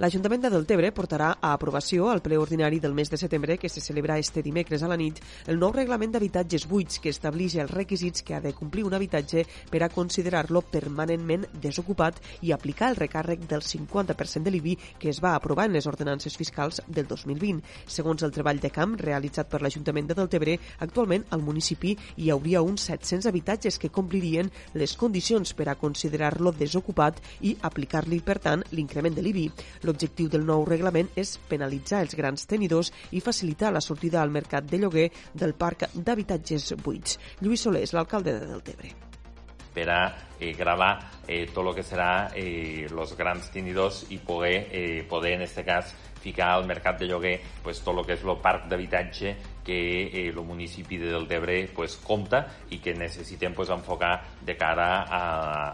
L'Ajuntament de Deltebre portarà a aprovació al ple ordinari del mes de setembre que se celebra este dimecres a la nit el nou reglament d'habitatges buits que estableix els requisits que ha de complir un habitatge per a considerar-lo permanentment desocupat i aplicar el recàrrec del 50% de l'IBI que es va aprovar en les ordenances fiscals del 2020. Segons el treball de camp realitzat per l'Ajuntament de Deltebre, actualment al municipi hi hauria uns 700 habitatges que complirien les condicions per a considerar-lo desocupat i aplicar-li, per tant, l'increment de l'IBI. L'objectiu del nou reglament és penalitzar els grans tenidors i facilitar la sortida al mercat de lloguer del parc d'habitatges buits. Lluís Soler és l'alcalde de Deltebre per a eh, gravar eh, tot el que serà eh, els grans tenidors i poder, eh, poder en aquest cas ficar al mercat de lloguer pues, tot el que és el parc d'habitatge que eh, el municipi de Deltebre pues, compta i que necessitem pues, enfocar de cara a,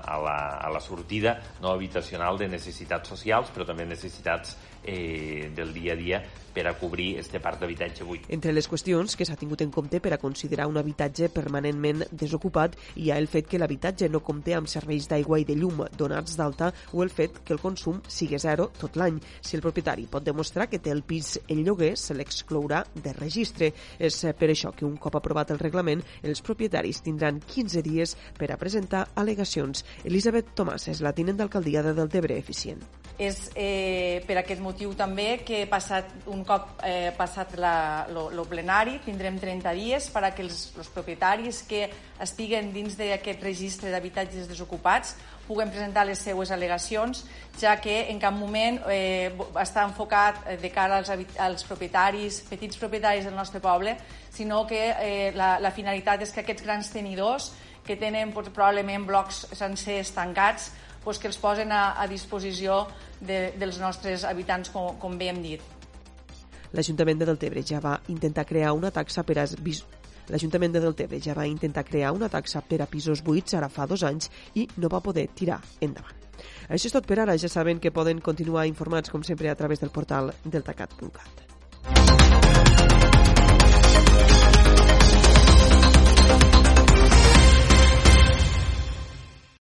a, la, a la sortida no habitacional de necessitats socials però també necessitats eh, del dia a dia per a cobrir este parc d'habitatge buit. Entre les qüestions que s'ha tingut en compte per a considerar un habitatge permanentment desocupat hi ha el fet que l'habitatge no compte amb serveis d'aigua i de llum donats d'alta o el fet que el consum sigui zero tot l'any. Si el propietari pot demostrar que té el pis en lloguer, se l'exclourà de registre. És per això que un cop aprovat el reglament, els propietaris tindran 15 dies per a presentar al·legacions. Elisabet Tomàs és la tinent d'alcaldia de Deltebre Eficient. És eh, per aquest motiu també que passat un cop eh, passat el plenari tindrem 30 dies per a que els, els propietaris que estiguen dins d'aquest registre d'habitatges desocupats puguen presentar les seues al·legacions, ja que en cap moment eh, està enfocat de cara als, als propietaris, petits propietaris del nostre poble, sinó que eh, la, la finalitat és que aquests grans tenidors que tenen probablement blocs sencers tancats pues, que els posen a, a disposició de, dels nostres habitants, com, com bé hem dit. L'Ajuntament de Deltebre ja va intentar crear una taxa per a L'Ajuntament de Deltebre ja va intentar crear una taxa per a pisos buits ara fa dos anys i no va poder tirar endavant. Això és tot per ara. Ja saben que poden continuar informats, com sempre, a través del portal deltacat.cat.